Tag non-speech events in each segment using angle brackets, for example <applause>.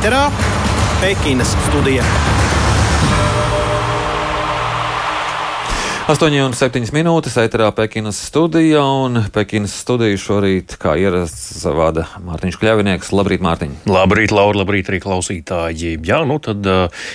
ēterā Pekinas studija. 8,7 minūtes ēterā Pekinas studija, un Pekinas studiju šorīt, kā ierasts, vada Mārtiņš Kļavinieks. Labrīt, Mārtiņ! Labrīt, Laura, labrīt arī klausītāji! Jā, nu tad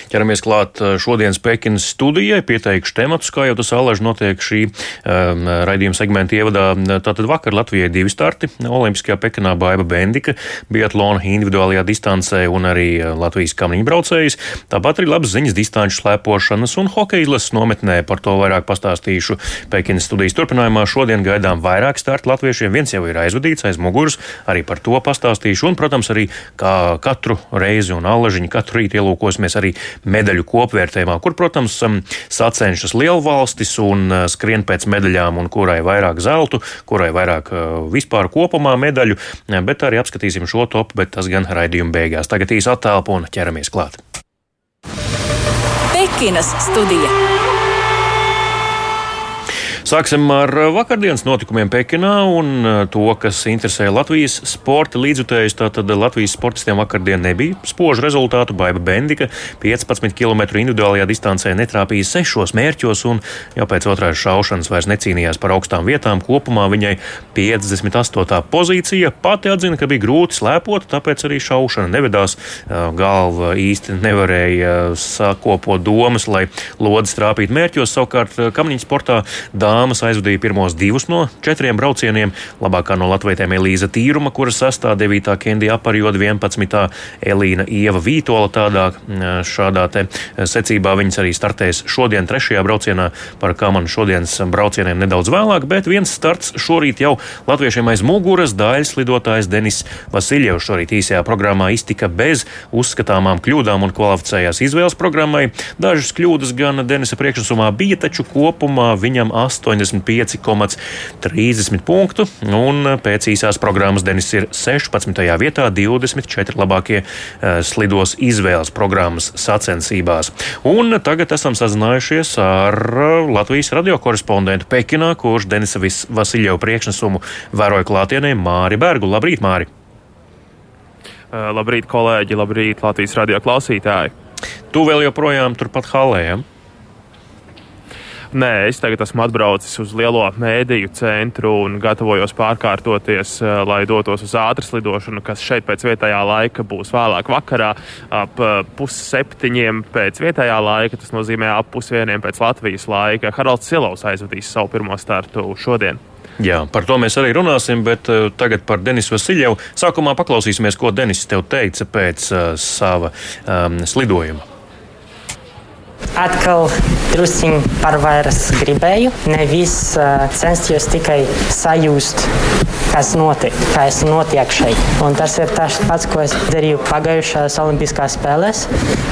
ķeramies klāt šodienas Pekinas studijai, pieteikšu tematus, kā jau tas alaži notiek šī um, raidījuma segmenta ievadā. Tātad vakar Latvijai divi starti - Olimpiskajā Pekinā Baiba Bendika, biatlona individuālajā distancē un arī Latvijas kamniņbraucējs. Tāpat arī labas ziņas distanču slēpošanas un hokeja izlases nometnē par to vairāk pastāstīt pastāstīšu Pekinas studijas turpinājumā. Šodien gaidām vairāk startu latviešiem. Viens jau ir aizvadīts aiz muguras, arī par to pastāstīšu. Un, protams, arī kā katru reizi un allažiņu katru rītu ielūkosimies arī medaļu kopvērtējumā, kur, protams, um, sacenšas lielvalstis un uh, skrien pēc medaļām, un kurai vairāk zeltu, kurai vairāk uh, vispār kopumā medaļu, bet arī apskatīsim šo topu, bet tas gan raidījuma beigās. Tagad īsi attēlpu un ķeramies klāt. Pekinas studija. Sāksim ar vakardienas notikumiem Pekinā un uh, to, kas interesē Latvijas sporta līdzutējus. Tātad Latvijas sportistiem vakardien nebija spožu rezultātu. Baiba Bendika 15 km individuālajā distancē netrāpīja sešos mērķos un jau pēc otrās šaušanas vairs necīnījās par augstām vietām. Kopumā viņai 58. pozīcija. Pati atzina, ka bija grūti slēpot, tāpēc arī šaušana nevedās. Uh, galva īsti nevarēja sakopot domas, lai lodes trāpītu mērķos. Savukārt kamniņu sportā dāmas aizvadīja pirmos divus no četriem braucieniem. Labākā no latvietēm Elīza Tīruma, kuras sastāv 9. Kendija aparjoda 11. Elīna Ieva Vītola. Tādā šādā te secībā viņas arī startēs šodien trešajā braucienā par kamanu šodienas braucieniem nedaudz vēlāk, bet viens starts šorīt jau latviešiem aiz muguras dāļas lidotājs Denis Vasiljevs šorīt īsajā programmā iztika bez uzskatāmām kļūdām un kvalificējās izvēles programmai. Dažas kļūdas gan Denisa priekšnesumā bija, taču kopumā viņam 8 85,30 punktu, un pēc īsās programmas Denis ir 16. vietā, 24 labākie uh, slidos izvēles programmas sacensībās. Un tagad esam sazinājušies ar Latvijas radio korespondentu Pekinā, kurš Denisa Vasiljeva priekšnesumu vēroja klātienē Māri Bergu. Labrīt, Māri! Labrīt, kolēģi! Labrīt, Latvijas radio klausītāji! Tu vēl joprojām turpat halē, ja? Nē, es tagad esmu atbraucis uz lielo mēdīju centru un gatavojos pārkārtoties, eh, lai dotos uz ātras lidošanu, kas šeit pēc vietējā laika būs vēlāk vakarā, ap eh, pusseptiņiem pēc vietējā laika. Tas nozīmē ap pusvieniem pēc Latvijas laika. Haralds Silovs aizvadīs savu pirmo startu šodien. Jā, par to mēs arī runāsim, bet uh, tagad par Denisu Vasiljevu. Sākumā paklausīsimies, ko Denis tev teica pēc uh, sava um, slidojuma atkal drusciņi par vairs gribēju. Nevis uh, censties tikai sajust, kas notiek, kas notiek šeit. Un tas ir tas pats, ko es darīju pagājušajās Olimpiskās spēlēs.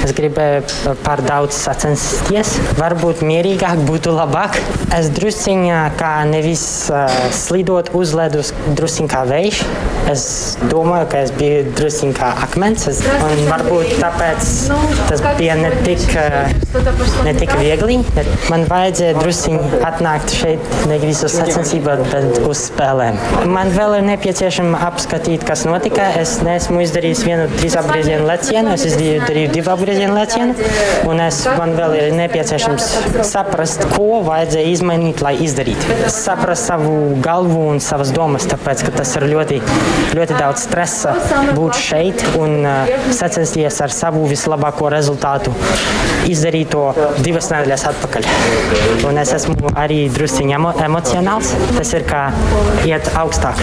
Es gribēju par daudz sacensties. Varbūt mierīgāk būtu labāk. Es drusciņā kā nevis uh, slidot uz ledus, drusciņā kā vējš. Es domāju, ka es biju drusciņā kā akmens. Es, un varbūt tāpēc tas bija ne tik. Uh, ne tik viegli. Man vajadzēja druskuļi atnākt šeit nevis uz sacensībām, bet uz spēlēm. Man vēl ir nepieciešams apskatīt, kas notika. Es neesmu izdarījis vienu trīs apgriezienu lecienu, es izdarīju divu apgriezienu lecienu. Un es, man vēl ir nepieciešams saprast, ko vajadzēja izmainīt, lai izdarītu. Saprast savu galvu un savas domas, tāpēc ka tas ir ļoti, ļoti daudz stresa būt šeit un uh, sacensties ar savu vislabāko rezultātu. Izdarīt to divas nedēļas atpakaļ. Un es esmu arī drusciņš emo emocionāls. Tas ir kā iet augstāk.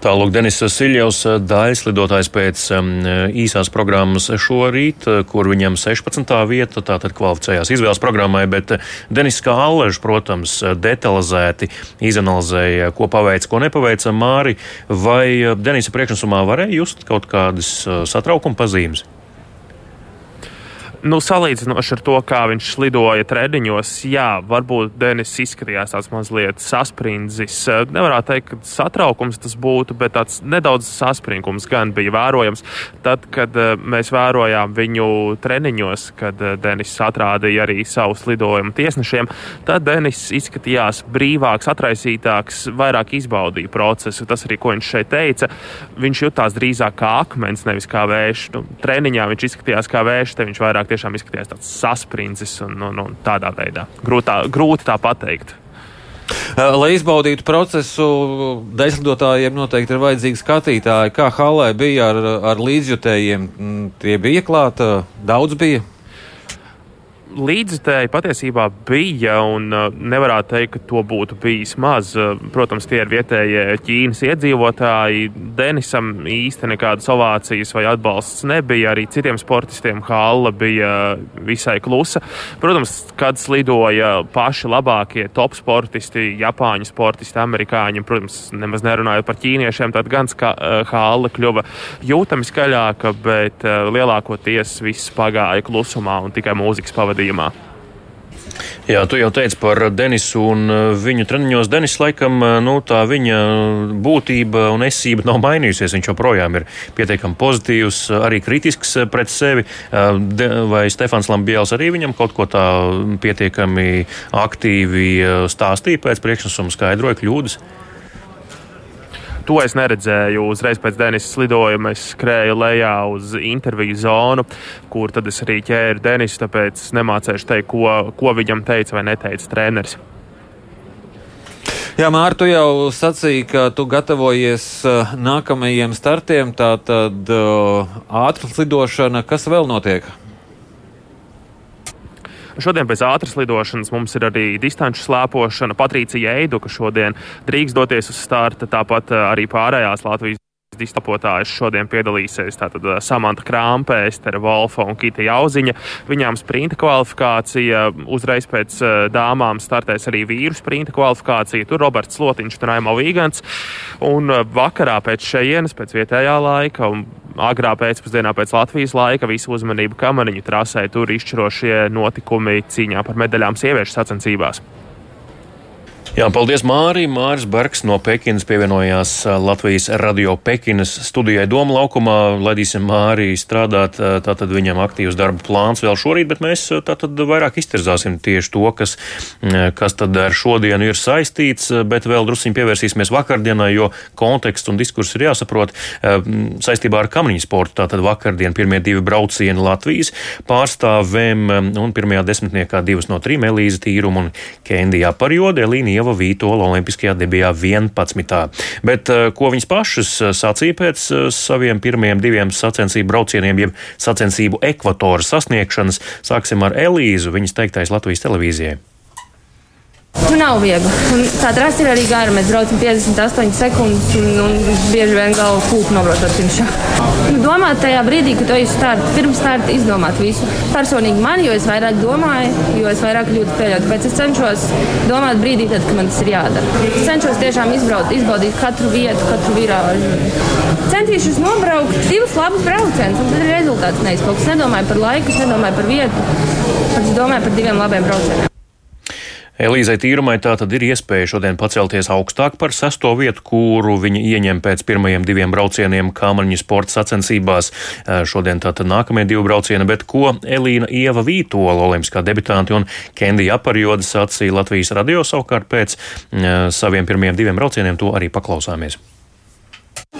Tālāk Denis Siljovs, daļas lidotājs pēc um, īsās programmas šorīt, kur viņam 16. vieta, tātad kvalificējās izvēles programmai, bet Denis kā Allež, protams, detalizēti izanalizēja, ko paveica, ko nepaveica Māri, vai Denisa priekšnesumā varēja just kaut kādas satraukuma pazīmes? Nu, salīdzinoši ar to, kā viņš lidoja treniņos, jā, varbūt Denis izskatījās tāds mazliet sasprindzis. Nevarētu teikt, ka satraukums tas būtu, bet tāds nedaudz saspringums gan bija vērojams. Tad, kad eh, mēs vērojām viņu treniņos, kad eh, Denis atrādīja arī savus lidojumu tiesnešiem, tad Denis izskatījās brīvāks, atraisītāks, vairāk izbaudīja procesu. Tas arī, ko viņš šeit teica, viņš jutās drīzāk kā akmens, nevis kā vējš. Nu, treniņā viņš izskatījās kā vējš, te viņš vairāk tiešām izskatījās tāds sasprindzis un, un, un tādā veidā. Grūtā, grūti tā pateikt. Lai izbaudītu procesu, desmitotājiem noteikti ir vajadzīgi skatītāji. Kā Halē bija ar, ar līdzjutējiem? Tie bija klāta, daudz bija līdzstēji patiesībā bija, un uh, nevarētu teikt, ka to būtu bijis maz. Uh, protams, tie ir vietējie Ķīnas iedzīvotāji. Denisam īsti nekādas ovācijas vai atbalsts nebija. Arī citiem sportistiem Halla bija visai klusa. Protams, kad slidoja paši labākie top sportisti, Japāņu sportisti, amerikāņi, protams, nemaz nerunājot par ķīniešiem, tad gan Halla uh, kļuva jūtami skaļāka, bet lielākoties viss pagāja klusumā un tikai mūzikas pavadīja gadījumā. Jā, tu jau teici par Denisu un uh, viņu treniņos. Denis, laikam, uh, nu, tā viņa būtība un esība nav mainījusies. Viņš joprojām ir pietiekami pozitīvs, arī kritisks pret sevi. Uh, vai Stefans Lambijāls arī viņam kaut ko tā pietiekami aktīvi stāstīja pēc priekšnesuma, skaidroja kļūdas? To es neredzēju. Uzreiz pēc Denisas lidojuma es skrēju lejā uz interviju zonu, kur tad es arī ķēru Denisu, tāpēc nemācēšu teikt, ko, ko viņam teica vai neteica treneris. Jā, Mārta, tu jau sacīji, ka tu gatavojies uh, nākamajiem startiem. Tā tad uh, ātras lidošana, kas vēl notiek? Šodien pēc ātras lidošanas mums ir arī distanču slēpošana. Patricija Eidu, ka šodien drīkst doties uz starta, tāpat eh, arī pārējās Latvijas distapotājas šodien piedalīsies tātad eh, Samanta Krāmpe, Estere Volfa un Kita Jauziņa. Viņām sprinta kvalifikācija, uzreiz pēc eh, dāmām startēs arī vīru sprinta kvalifikācija. Tur Roberts Slotiņš un Raimo Vīgants. Un vakarā pēc šejienes, pēc vietējā laika agrā pēcpusdienā pēc Latvijas laika visu uzmanību kamaniņu trasē. Tur izšķirošie notikumi cīņā par medaļām sieviešu sacensībās. Jā, paldies Mārim. Māris Bergs no Pekinas pievienojās Latvijas radio Pekinas studijai Doma laukumā. Laidīsim Māri strādāt, tātad viņam aktīvs darba plāns vēl šorīt, bet mēs tātad vairāk iztirzāsim tieši to, kas, kas tad ar šodienu ir saistīts, bet vēl drusciņi pievērsīsimies vakardienai, jo konteksts un diskurs ir jāsaprot saistībā ar kamniņu sportu. Tātad vakardien pirmie divi braucieni Latvijas pārstāvēm un pirmajā desmitniekā divas no trim Elīza Tīruma un Kendijā par jodi. Ieva Vītola Olimpiskajā debijā 11. Bet eh, ko viņas pašas eh, sacīja pēc eh, saviem pirmajiem diviem sacensību braucieniem, jeb sacensību ekvatora sasniegšanas, sāksim ar Elīzu, viņas teiktais Latvijas televīzijai. Nu, nav viegli. Un tā trasa ir arī gara. Mēs braucam 58 sekundes, un, un bieži vien galva kūka nobraucot finišā. Nu, domāt tajā brīdī, kad ej start, pirms starta izdomāt visu. Personīgi man, jo es vairāk domāju, jo es vairāk kļūdu pieļaut. Tāpēc es cenšos domāt brīdī, tad, kad man tas ir jādara. Es cenšos tiešām izbraut, izbaudīt katru vietu, katru virāžu. Centīšos nobraukt divus labus braucienus, un tad ir rezultāts neizpauks. Es nedomāju par laiku, es nedomāju par vietu, es domāju par diviem labiem braucieniem. Elīzai Tīrumai tā tad ir iespēja šodien pacelties augstāk par sesto vietu, kuru viņa ieņem pēc pirmajiem diviem braucieniem Kāmaņu sporta sacensībās. Šodien tātad nākamie divi braucieni, bet ko Elīna Ieva Vītola, olimpiskā debitanti un Kendija Aparjoda sacīja Latvijas radio savukārt pēc saviem pirmajiem diviem braucieniem, to arī paklausāmies.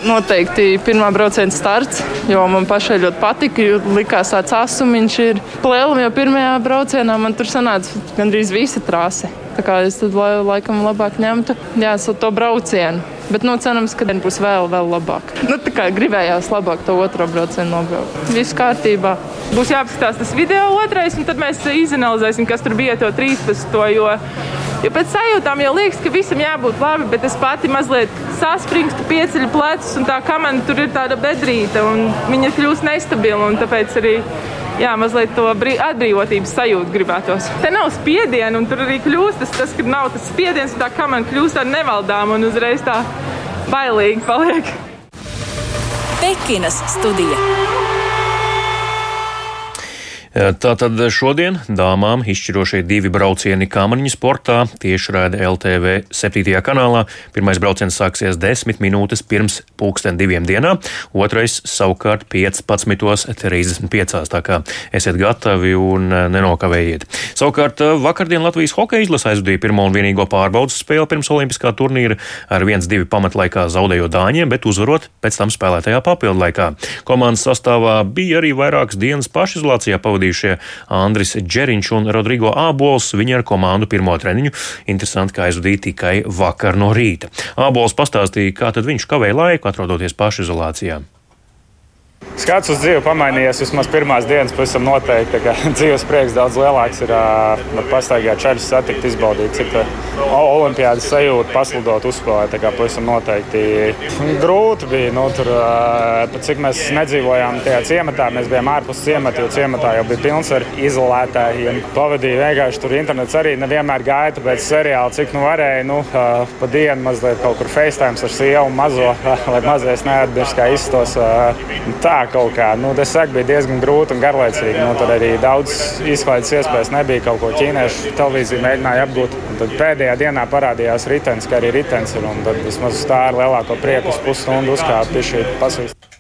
Noteikti pirmā brauciena starts, jo man pašai ļoti patika. Likās tāds asumiņš ir plēlim, jo pirmajā braucienā man tur sanāca gandrīz visa trase. Tā kā es tad lai, laikam labāk ņemtu jā, to braucienu. Bet, nu, cerams, ka būs vēl, vēl labāk. Nu, gribējās labāk to otro braucienu nobraukt. Viss kārtībā. Būs jāapskatās tas video otrais, un tad mēs izanalizēsim, kas tur bija to 13. Jo Jo pēc sajūtām jau liekas, ka visam jābūt labi, bet es pati mazliet saspringstu, pieceļu plecus, un tā kamera tur ir tāda bedrīta, un viņa kļūst nestabila. Tāpēc arī jā, mazliet to atbrīvotības sajūtu gribētos. Te nav spiediena, un tur arī kļūst tas, tas ka nav tas spiediens, tā kamera kļūst tāda nevaldāma un uzreiz tā bailīgi paliek. Pekinas studija. Tātad šodien dāmām izšķirošie divi braucieni kamaniņu sportā tieši rāda LTV 7. kanālā. Pirmais brauciens sāksies 10 minūtes pirms pulksten diviem dienā, otrais savukārt 15.35. Tā kā esiet gatavi un nenokavējiet. Savukārt vakardien Latvijas hokeja izlase aizvadīja pirmo un vienīgo pārbaudas spēli pirms olimpiskā turnīra ar 1-2 pamatlaikā zaudējot Dāņiem, bet uzvarot pēc tam spēlētajā papildlaikā. Komandas sastāvā bija arī vairākas dienas pašizolācijā pavadījušas pavadījušie Andris Džeriņš un Rodrigo Ābols. Viņi ar komandu pirmo treniņu interesanti, ka aizvadīja tikai vakar no rīta. Ābols pastāstīja, kā tad viņš kavēja laiku, atrodoties pašizolācijā. Skats uz dzīvi pamainījies vismaz pirmās dienas, pavisam noteikti. <laughs> Dzīves prieks daudz lielāks ir uh, pastaigāt čaļus, satikt, izbaudīt, cik olimpiādas sajūta pasludot, uzspēlēt. Pavisam noteikti grūti bija. Nu, tur, cik mēs nedzīvojām tajā ciematā, mēs bijām ārpus ciemata, jo ciematā jau bija pilns ar izolētājiem. Pavadīja vienkārši tur internets arī nevienmēr gāja pēc seriāla, cik nu varēja. Nu, pa dienu mazliet kaut kur FaceTime ar sievu mazo, <laughs> lai mazais neatbildīs, kā izstos. Tā kaut kā. Nu, tas saka, bija diezgan grūti un garlaicīgi. Nu, tad arī daudz izklaides iespējas nebija. Kaut ko ķīniešu televīzija mēģināja apgūt. Un tad pēdējā dienā parādījās ritenis, kā arī ritenis ir. Tad vismaz tā ar lielāko prieku pusstundu uzkāpa pie šī pasvīst.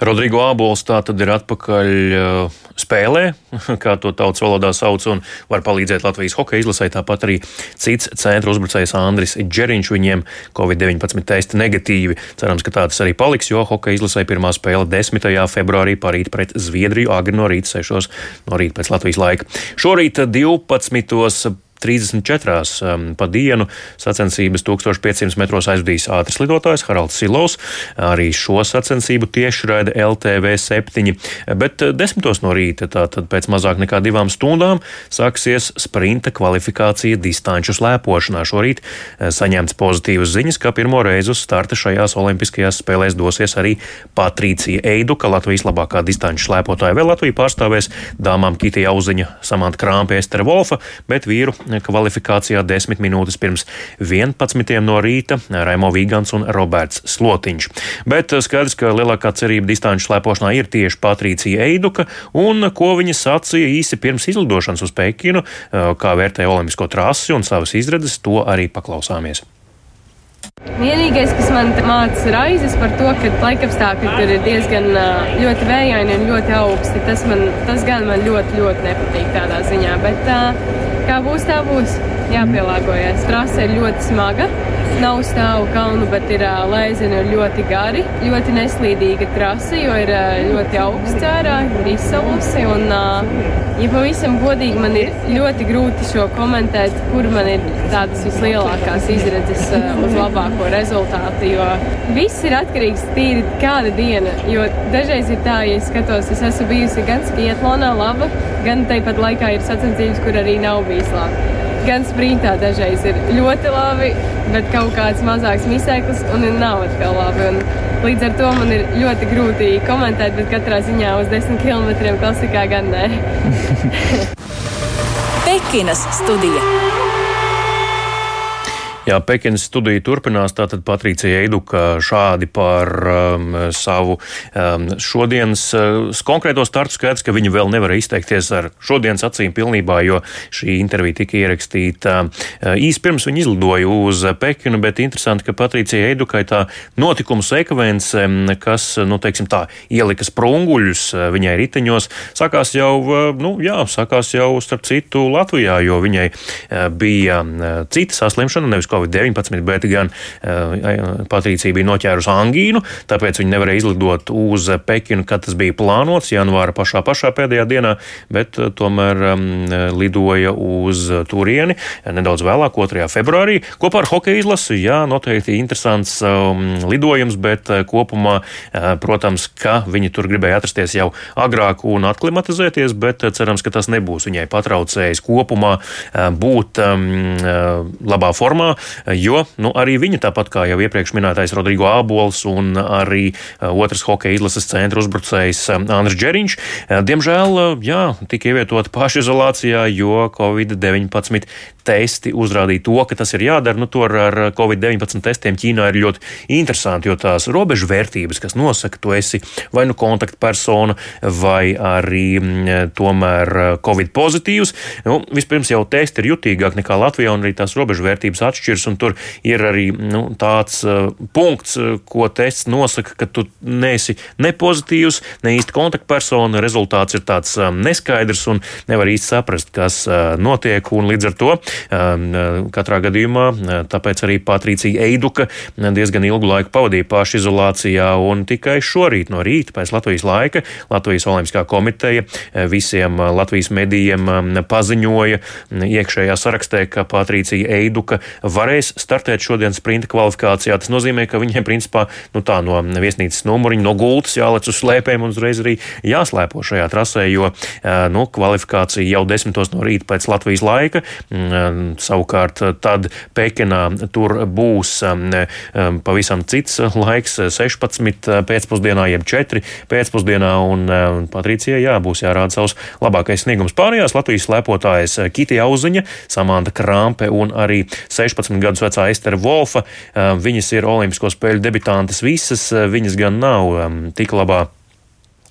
Rodrigo Abols tā tad ir atpakaļ uh, spēlē, <laughs> kā to tautas valodā sauc, un var palīdzēt Latvijas hokeja izlasē. Tāpat arī cits centra uzbrucējs Andris Džeriņš, viņiem Covid-19 testi negatīvi. Cerams, ka tā tas arī paliks, jo hokeja izlasē pirmā spēle 10. februārī parīt pret Zviedriju agri no rīta 6. no rīta pēc Latvijas laika. Šorīt 12. 34 um, pa dienu sacensības 1500 metros aizvadījis ātris lidotājs Haralds Silovs. Arī šo sacensību tieši raida LTV 7. Bet 10 uh, no rīta, tātad pēc mazāk nekā divām stundām, sāksies sprinta kvalifikācija distanču slēpošanā. Šorīt uh, saņemts pozitīvas ziņas, ka pirmo reizi uz starta šajās olimpiskajās spēlēs dosies arī Patricija Eiduka, Latvijas labākā distanču slēpotāja. Vēl Latviju pārstāvēs dāmām Kitija Auziņa, Samanta Krāmpe, Estere Wolfa, bet vīru kvalifikācijā 10 minūtes pirms 11. no rīta Raimo Vīgants un Roberts Slotiņš. Bet skaidrs, ka lielākā cerība distanču slēpošanā ir tieši Patricija Eiduka, un ko viņa sacīja īsi pirms izlidošanas uz Pekinu, kā vērtēja olimpisko trasi un savas izredzes, to arī paklausāmies. Vienīgais, kas man māca raizes par to, ka laikapstākļi tur ir diezgan ļoti vējaini un ļoti augsti, tas, man, tas gan man ļoti, ļoti nepatīk tādā ziņā. Bet, kā būs, tā būs. Jāpielāgojas. Trase ir ļoti smaga. Nav stāvu kalnu, bet ir lēzeni un ļoti gari. Ļoti neslīdīga trase, jo ir ļoti augsts ārā, ir izsalusi. Un, ja pavisam godīgi, man ir ļoti grūti šo komentēt, kur man ir tādas vislielākās izredzes uz labāko rezultātu. Jo viss ir atkarīgs tīri kāda diena. Jo dažreiz ir tā, ja es skatos, es esmu bijusi gan skietlonā laba, gan tāpat laikā ir sacensības, kur arī nav bijis labi. Gan sprintā dažreiz ir ļoti labi, bet kaut kāds mazāks misēklis un nav atkal labi. Un līdz ar to man ir ļoti grūti komentēt, bet katrā ziņā uz 10 km klasikā gan nē. <laughs> Pekinas studija. Jā, Pekinas studija turpinās. Tātad Patricija Eiduka šādi par um, savu um, šodienas uh, konkrēto startu skaidrs, ka viņa vēl nevar izteikties ar šodienas acīm pilnībā, jo šī intervija tika ierakstīta uh, īsi pirms viņa izlidoja uz Pekinu, bet interesanti, ka Patricija Eidukai tā notikumu sekvence, um, kas, nu, teiksim tā, ielika sprunguļus uh, viņai riteņos, sākās jau, uh, nu, jā, sākās jau starp citu Latvijā, jo viņai uh, bija uh, cita saslimšana, nevis Covid-19, bet gan uh, Patricija bija noķērusi angīnu, tāpēc viņa nevarēja izlidot uz Pekinu, kad tas bija plānots janvāra pašā, pašā pēdējā dienā, bet uh, tomēr um, lidoja uz turieni nedaudz vēlāk, 2. februārī. Kopā ar hokeja izlasi, jā, noteikti interesants um, lidojums, bet kopumā, uh, protams, ka viņi tur gribēja atrasties jau agrāk un aklimatizēties, bet cerams, ka tas nebūs viņai patraucējis kopumā uh, būt um, uh, labā formā. Jo nu, arī viņi, tāpat kā jau iepriekš minētais Rodrigo Ābols un arī otrs hokeja izlases centra uzbrucējs Andris Džeriņš, diemžēl jā, tika ievietoti pašizolācijā, jo Covid-19 testi uzrādīja to, ka tas ir jādara. Nu, to ar Covid-19 testiem Ķīnā ir ļoti interesanti, jo tās robežu vērtības, kas nosaka, tu esi vai nu kontaktpersona, vai arī tomēr Covid pozitīvs. Nu, vispirms jau testi ir jutīgāk nekā Latvijā, un arī tās robežu vērtības atšķiras, un tur ir arī nu, tāds uh, punkts, ko tests nosaka, ka tu neesi ne pozitīvs, ne īsti kontaktpersona. Rezultāts ir tāds um, neskaidrs un nevar īsti saprast, kas uh, notiek, līdz ar to um, katrā gadījumā tāpēc arī Patricija Eiduka diezgan ilgu laiku pavadīja pašizolācijā, un tikai šorīt no rīta pēc Latvijas laika Latvijas Olimpiskā komiteja visiem Latvijas medijiem paziņoja iekšējā sarakstē, ka Patricija Eiduka varēs startēt šodien sprinta kvalifikācijā. Tas nozīmē, ka viņiem principā nu, tā no viesnīcas numuriņa, no gultas jālec uz slēpēm un uzreiz arī jāslēpo šajā trasē, jo nu, kvalifikācija jau desmitos no rīta pēc Latvijas laika. Savukārt tad Pekinā tur būs pavisam cits laiks, 16 pēcpusdienā, jeb 4 pēcpusdienā, un Patricijai jā, būs jārāda savs labākais sniegums. Pārējās Latvijas slēpotājas Kitija Auziņa, Samanta Krampe un arī 16 gadus vecā Estera Wolfa. Viņas ir Olimpisko spēļu debitantes visas, viņas gan nav tik labā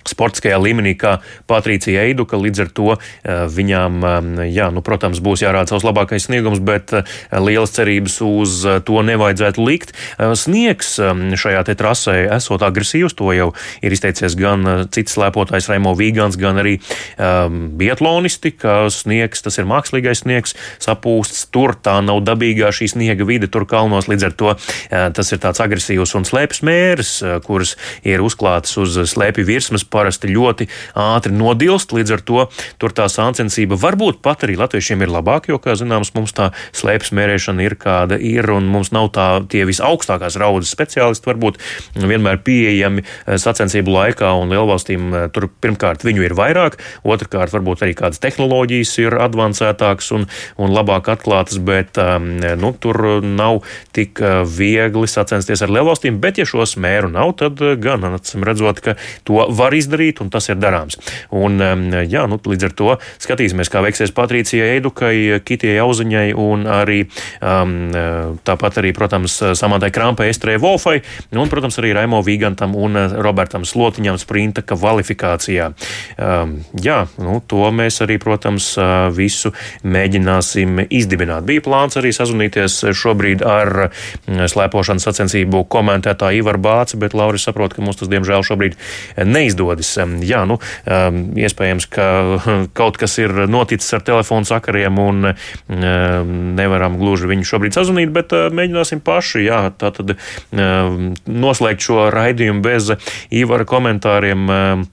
sportiskajā līmenī, kā Patricija Eiduka. Līdz ar to eh, viņām, eh, jā, nu, protams, būs jārāda savs labākais sniegums, bet eh, lielas cerības uz to nevajadzētu likt. Sniegs šajā te trasē esot agresīvs, to jau ir izteicies gan cits slēpotājs Raimo Vīgans, gan arī um, biatlonisti, ka sniegs, tas ir mākslīgais sniegs, sapūsts tur, tā nav dabīgā šī sniega vide tur kalnos, līdz ar to tas ir tāds agresīvs un slēpes mērs, kuras ir uzklātas uz slēpju virsmas parasti ļoti ātri nodilst. Līdz ar to tur tā sāncensība varbūt pat arī latviešiem ir labāka, jo, kā zināms, mums tā slēpes mērēšana ir kāda ir, un mums nav tā tie visaugstākās raudas speciālisti varbūt vienmēr pieejami eh, sacensību laikā, un lielvalstīm eh, tur pirmkārt viņu ir vairāk, otrkārt varbūt arī kādas tehnoloģijas ir advancētākas un, un labāk atklātas, bet um, nu, tur nav tik eh, viegli sacensties ar lielvalstīm, bet ja šo smēru nav, tad gan, acīm redzot, ka to var izdarīt, un tas ir darāms. Un, jā, nu, līdz ar to skatīsimies, kā veiksies Patricijai Eidukai, Kitijai Auziņai un arī um, tāpat arī, protams, Samantai Krampai, Estrē Wolfai un, protams, arī Raimo Vīgantam un Robertam Slotiņam sprinta kvalifikācijā. Um, jā, nu, to mēs arī, protams, visu mēģināsim izdibināt. Bija plāns arī sazvanīties šobrīd ar slēpošanas sacensību komentētāju Ivaru Bāci, bet Lauris saprot, ka mums tas diemžēl šobrīd neizdodas izdodas. Jā, nu, iespējams, ka kaut kas ir noticis ar telefonu sakariem un nevaram gluži viņu šobrīd sazvanīt, bet mēģināsim paši jā, tātad, noslēgt šo raidījumu bez Ivara komentāriem.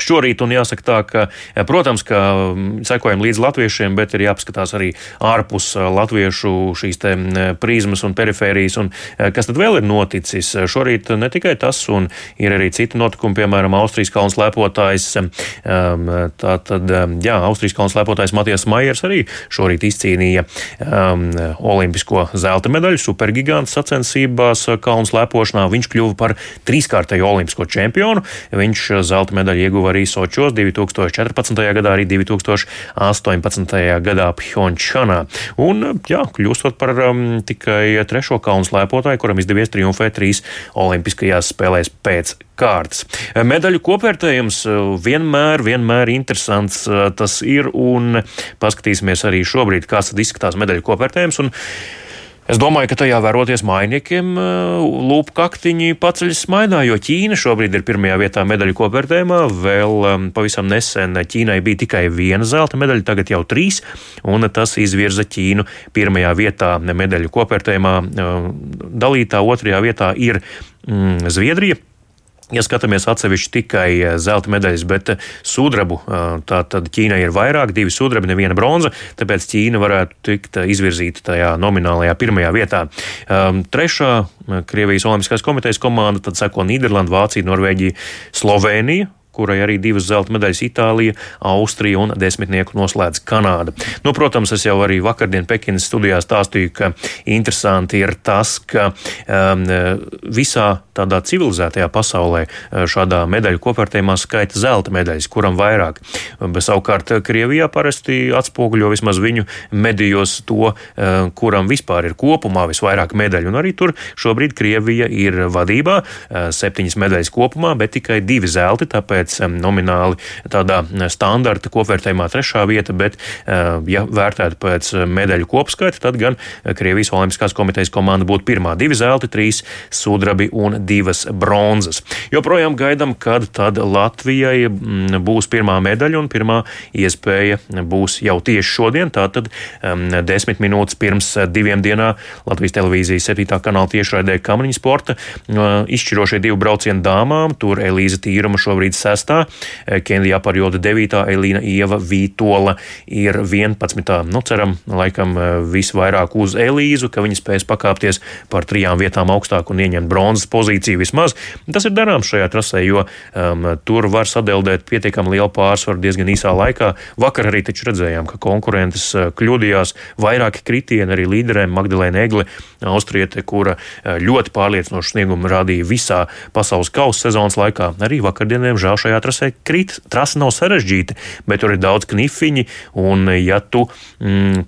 Šorīt, un jāsaka tā, ka, eh, protams, ka mm, sekojam līdz latviešiem, bet ir jāpaskatās arī ārpus eh, latviešu šīs mm, prizmas un perifērijas, un eh, kas tad vēl ir noticis. Šorīt ne tikai tas, un ir arī citi notikumi, piemēram, Austrijas kalns lepotājs, ehm, tā tad, ehm, jā, Austrijas kalns lepotājs Matijas Maiers arī šorīt izcīnīja um, olimpisko zelta medaļu supergigants sacensībās kalns lepošanā. Viņš kļuva par trīskārtējo olimpisko čempionu. Viņš zelta medaļu ieguva arī Sočos 2014. gadā, arī 2018. gadā Pjončānā. Un, jā, kļūstot par um, tikai trešo kalnu slēpotāju, kuram izdevies triumfēt trīs olimpiskajās spēlēs pēc kārtas. Medaļu kopvērtējums uh, vienmēr, vienmēr interesants uh, tas ir, un paskatīsimies arī šobrīd, kāds izskatās medaļu kopvērtējums. Un, Es domāju, ka tajā vēroties mainiekiem uh, lūpu kaktiņi paceļas mainā, jo Ķīna šobrīd ir pirmajā vietā medaļu kopvērtējumā. Vēl um, pavisam nesen Ķīnai bija tikai viena zelta medaļa, tagad jau trīs, un tas izvirza Ķīnu pirmajā vietā medaļu kopvērtējumā. Uh, dalītā otrajā vietā ir mm, Zviedrija Ja skatāmies atsevišķi tikai eh, zelta medaļas, bet eh, sudrabu, eh, tā tad Ķīnai ir vairāk, divi sudrabi, neviena bronza, tāpēc Ķīna varētu tikt izvirzīta tajā nominālajā pirmajā vietā. Um, trešā Krievijas Olimpiskās komitejas komanda, tad seko Nīderlanda, Vācija, Norvēģija, Slovenija, kurai arī divas zelta medaļas Itālija, Austrija un desmitnieku noslēdz Kanāda. Nu, protams, es jau arī vakardien Pekinas studijā stāstīju, ka interesanti ir tas, ka um, visā tādā civilizētajā pasaulē uh, šādā medaļu kopvērtējumā skaita zelta medaļas, kuram vairāk. Savukārt Krievijā parasti atspoguļo vismaz viņu medijos to, uh, kuram vispār ir kopumā visvairāk medaļu. Un arī tur šobrīd Krievija ir vadībā, uh, septiņas medaļas kopumā, bet tikai divi zelti, tāpēc um, nomināli tādā standarta kopvērtējumā trešā vieta, bet, ja vērtētu pēc medaļu kopskaita, tad gan Krievijas Olimpiskās komitejas komanda būtu pirmā divi zelti, trīs sudrabi un divas bronzas. Joprojām gaidām, kad tad Latvijai būs pirmā medaļa un pirmā iespēja būs jau tieši šodien. Tātad desmit minūtes pirms diviem dienā Latvijas televīzijas 7. kanāla tiešraidē Kamaniņa sporta izšķirošie divi braucieni dāmām. Tur Elīza Tīruma šobrīd sestā, Kenlijā par jodu 9. Elīna Ieva Vītola ir 11. Nu, ceram, laikam visvairāk uz Elīzu, ka viņa spēs pakāpties par trijām vietām augstāk un ieņemt bronzas pozīciju vismaz. Tas ir darāms šajā trasē, jo um, tur var sadeldēt pietiekami lielu pārsvaru diezgan īsā laikā. Vakar arī taču redzējām, ka konkurentes uh, kļūdījās, vairāki kritieni arī līderēm Magdalēna Egle, austriete, kura uh, ļoti pārliecinošu sniegumu rādīja visā pasaules kausa sezonas laikā. Arī vakardieniem žēl šajā trasē krīt. Trasa nav sarežģīta, bet tur ir daudz knifiņi, un ja tu mm,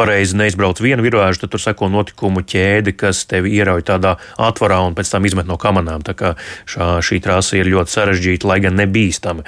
pareizi neizbrauc vienu virāžu, tad tur seko notikumu ķēde, kas tevi ierauj tādā atvarā un pēc tam izmet no kamerām. Tā kā šā, šī trasa ir ļoti sarežģīta, lai gan nebīstama.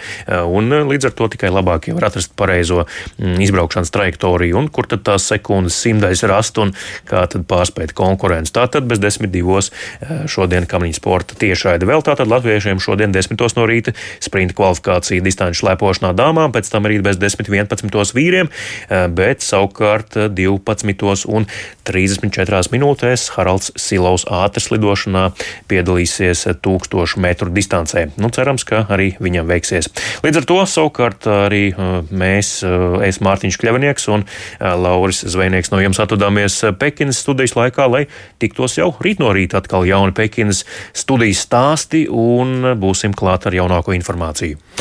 Un līdz ar to tikai labāk jau var atrast pareizo mm, izbraukšanas trajektoriju un kur tad tās sekundes simtais rast un kā tad pārspēt konkurenci. Tātad bez desmit divos eh, šodien kamniņu sporta tiešraide vēl tātad latviešiem šodien desmitos no rīta sprinta kvalifikācija distanču slēpošanā dāmām, pēc tam arī bez desmit vienpadsmitos vīriem, eh, bet savukārt 12 un 34 minūtēs Haralds Silovs ātras lidošanā piedalīsies 1000 metru distancē. Nu, cerams, ka arī viņam veiksies. Līdz ar to savukārt arī uh, mēs, uh, es Mārtiņš Kļavnieks un uh, Lauris Zvejnieks no jums atvadāmies Pekinas studijas laikā, lai tiktos jau rīt no rīta atkal jauni Pekinas studijas stāsti un būsim klāt ar jaunāko informāciju.